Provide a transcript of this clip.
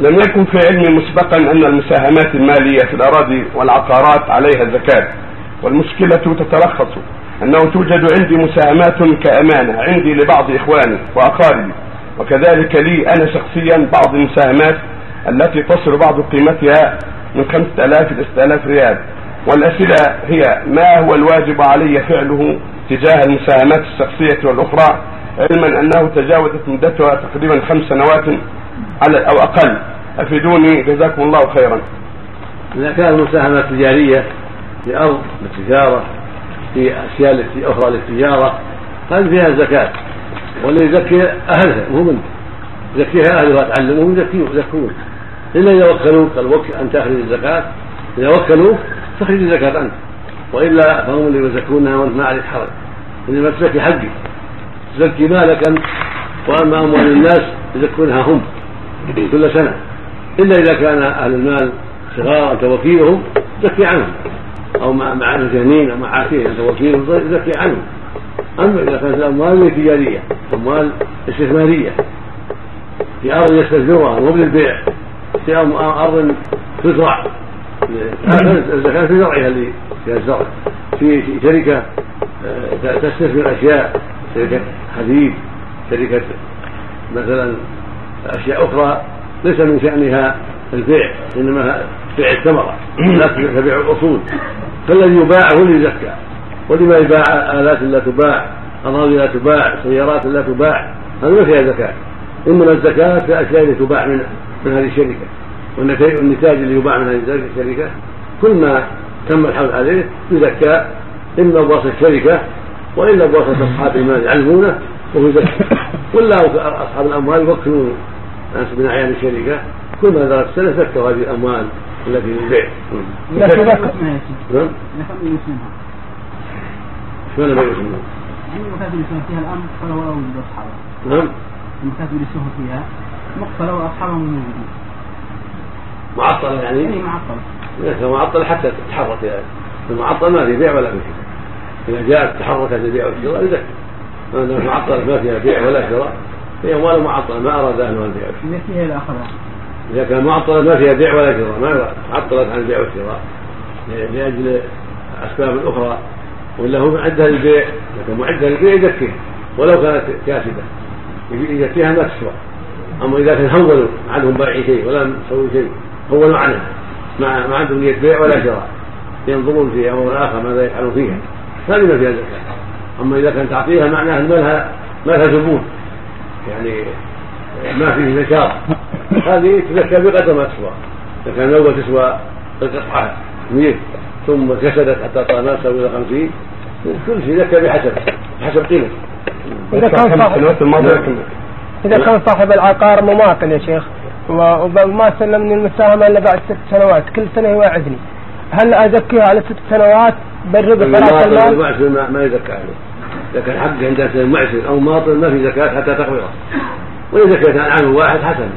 لم يكن في علمي مسبقا أن المساهمات المالية في الأراضي والعقارات عليها زكاة والمشكلة تتلخص. أنه توجد عندي مساهمات كأمانة عندي لبعض إخواني وأقاربي. وكذلك لي أنا شخصيا بعض المساهمات التي تصل بعض قيمتها من 5000 إلى 6000 ريال. والأسئلة هي ما هو الواجب علي فعله تجاه المساهمات الشخصية والأخرى علما أنه تجاوزت مدتها تقريبا خمس سنوات على أو أقل. أفيدوني. جزاكم الله خيرا. إذا كانت مساهمات تجارية في أرض للتجارة في أشياء أخرى للتجارة هذه فيها زكاة. واللي يزكي أهلها مو منه يزكيها أهلها تعلمهم يزكون. إلا إذا وكلوك قال أن تخرج الزكاة. إذا وكلوك تخرج الزكاة أنت. وإلا فهم اللي يزكونها وأنت ما عليك حرج. إنما تزكي حقك تزكي مالك أنت. وأما أموال الناس يزكونها هم. كل سنة. إلا إذا كان أهل المال صغار أنت وكيلهم تزكي عنهم. أو مع مع مجانين أو مع أنت وكيلهم تزكي عنهم. أما إذا كانت الأموال تجارية أموال استثمارية. في أرض يستثمرها مو بالبيع. في أرض تزرع. الزكاة في زرعها اللي فيها الزرع. في شركة آه، تستثمر أشياء. شركة حديد شركة مثلا أشياء أخرى ليس من شأنها البيع إنما بيع الثمرة لا تبيع الأصول. فالذي يباع هو اللي يزكى. ولما يباع آلات لا تباع أراضي لا تباع سيارات لا تباع هذا ما فيها زكاة. إنما الزكاة في الأشياء التي تباع من من هذه الشركة. والنتاج اللي يباع من هذه الشركة كل ما تم الحول عليه يزكى. إما بواسطة الشركة وإلا بواسطة أصحاب المال يعلمونه وهو يزكى ولا أصحاب الأموال يوكلون ناس من أعيان الشركة كل ما دارت السنة زكوا هذه الأموال التي للبيع. لا ذاك نعم. شلون ما يسلمون؟ يعني المكاتب اللي فيها الأمر فلو أولد أصحابه. نعم. المكاتب اللي فيها مقفلة وأصحابهم موجودين معطلة يعني؟ اي معطلة ليس معطلة حتى تتحرك يعني المعطل ما في بيع ولا في شراء إذا جاءت تحركت البيع والشراء يزكى ما معطلة ما فيها بيع ولا شراء هي أموال معطلة ما أراد أهلها البيع والشراء فيها الآخر إذا كان معطلة ما فيها بيع ولا شراء ما عطلت عن البيع والشراء. لأجل أسباب أخرى. ولا هو معدها للبيع لكن معدها للبيع يزكيها. ولو كانت كاسدة يزكيها ما تسوى أما إذا كان هولوا ما عندهم بايع شيء ولا مسوي شيء هولوا عنها ما ما عندهم نية بيع ولا شراء. ينظرون في أمر اخر ماذا يفعلون فيها. هذه ما فيها زكاة. أما إذا كان تعطيها معناه ما لها ما لها زبون. يعني ما فيه نشاط هذه تزكى بقدر ما تسوى. اذا كان الأول تسوى القطعة 100 ثم كسدت حتى صار الناس إلى 50 كل شيء زكى بحسب بحسب قيمته إذا كان صاحب إذا كان صاحب العقار مماطل يا شيخ وما سلمني المساهمة إلا بعد ست سنوات كل سنة يوعدني هل أزكيه على ست سنوات؟ بالربا ثلاث المال؟ ما, ما يزكى عليه. إذا كان حقه عند معسر أو ماطل ما في زكاة حتى تقبضه. وإن زكاة عنه واحد حسن.